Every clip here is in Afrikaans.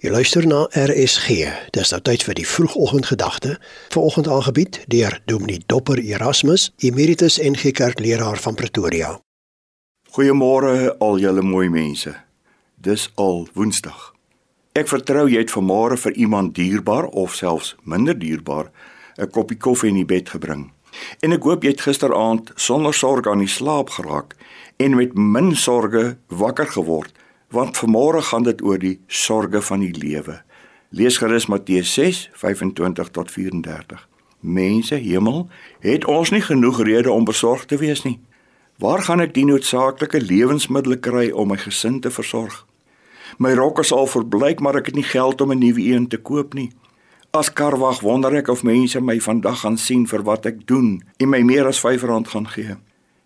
Jy luister na RSG. Dis nou tyd vir die vroegoggendgedagte. Vanoggend aangebied deur Dominee Dopper Erasmus, Emeritus NG Kerkleraar van Pretoria. Goeiemôre al julle mooi mense. Dis al Woensdag. Ek vertrou jy het vanmôre vir iemand dierbaar of selfs minder dierbaar 'n koppie koffie in die bed gebring. En ek hoop jy het gisteraand sonder sorg aan die slaap geraak en met min sorges wakker geword want vanmôre gaan dit oor die sorges van die lewe. Lees gerus Matteus 6:25 tot 34. Mense, hemel, het ons nie genoeg redes om besorgd te wees nie. Waar gaan ek die noodsaaklike lewensmiddels kry om my gesin te versorg? My rok is al verbleik, maar ek het nie geld om 'n nuwe een te koop nie. As karwag wonder ek of mense my vandag gaan sien vir wat ek doen en my meer as R5 gaan gee.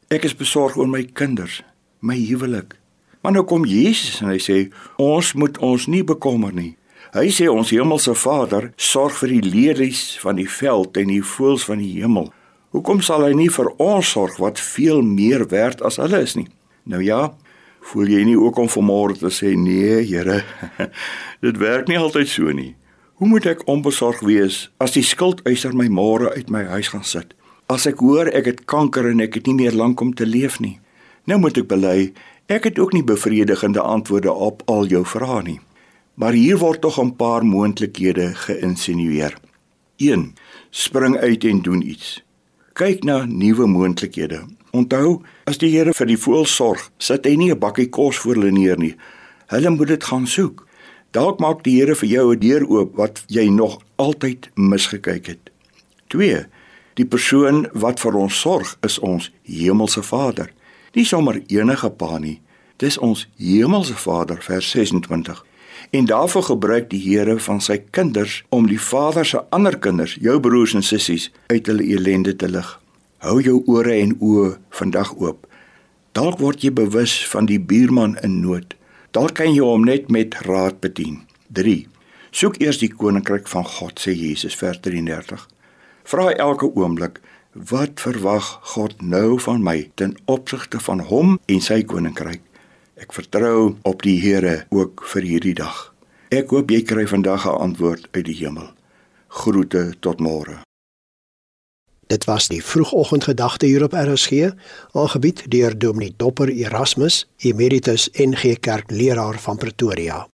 Ek is besorg oor my kinders, my huwelik, Maar nou kom Jesus en hy sê ons moet ons nie bekommer nie. Hy sê ons hemelse Vader sorg vir die lelies van die veld en die voëls van die hemel. Hoekom sal hy nie vir ons sorg wat veel meer werd as hulle is nie? Nou ja, voel jy nie ook om vanmôre te sê nee, Here? Dit werk nie altyd so nie. Hoe moet ek onbesorg wees as die skuldeiser my môre uit my huis gaan sit? As ek hoor ek het kanker en ek het nie meer lank om te leef nie. Nou moet ek bely Ek het ook nie bevredigende antwoorde op al jou vrae nie. Maar hier word tog 'n paar moontlikhede geïnsinueer. 1. Spring uit en doen iets. Kyk na nuwe moontlikhede. Onthou, as die Here vir die voël sorg, sit hy nie 'n bakkie kos voor hulle neer nie. Hulle moet dit gaan soek. Dalk maak die Here vir jou 'n deur oop wat jy nog altyd misgekyk het. 2. Die persoon wat vir ons sorg, is ons hemelse Vader. Nie sommer enige pa nie. Dis ons hemelse Vader vers 26. En daarvoor gebruik die Here van sy kinders om die Vader se ander kinders, jou broers en sissies, uit hulle elende te lig. Hou jou ore en oë vandag oop. Dalk word jy bewus van die buurman in nood. Dalk kan jy hom net met raad bedien. 3. Soek eers die koninkryk van God, sê Jesus vers 33. Vra elke oomblik Wat verwag God nou van my ten opsigte van hom en sy koninkryk? Ek vertrou op die Here ook vir hierdie dag. Ek hoop jy kry vandag 'n antwoord uit die hemel. Groete tot môre. Dit was die vroegoggendgedagte hier op RSG, aangebied deur Dominee Dopper Erasmus, Emeritus NG Kerkleraar van Pretoria.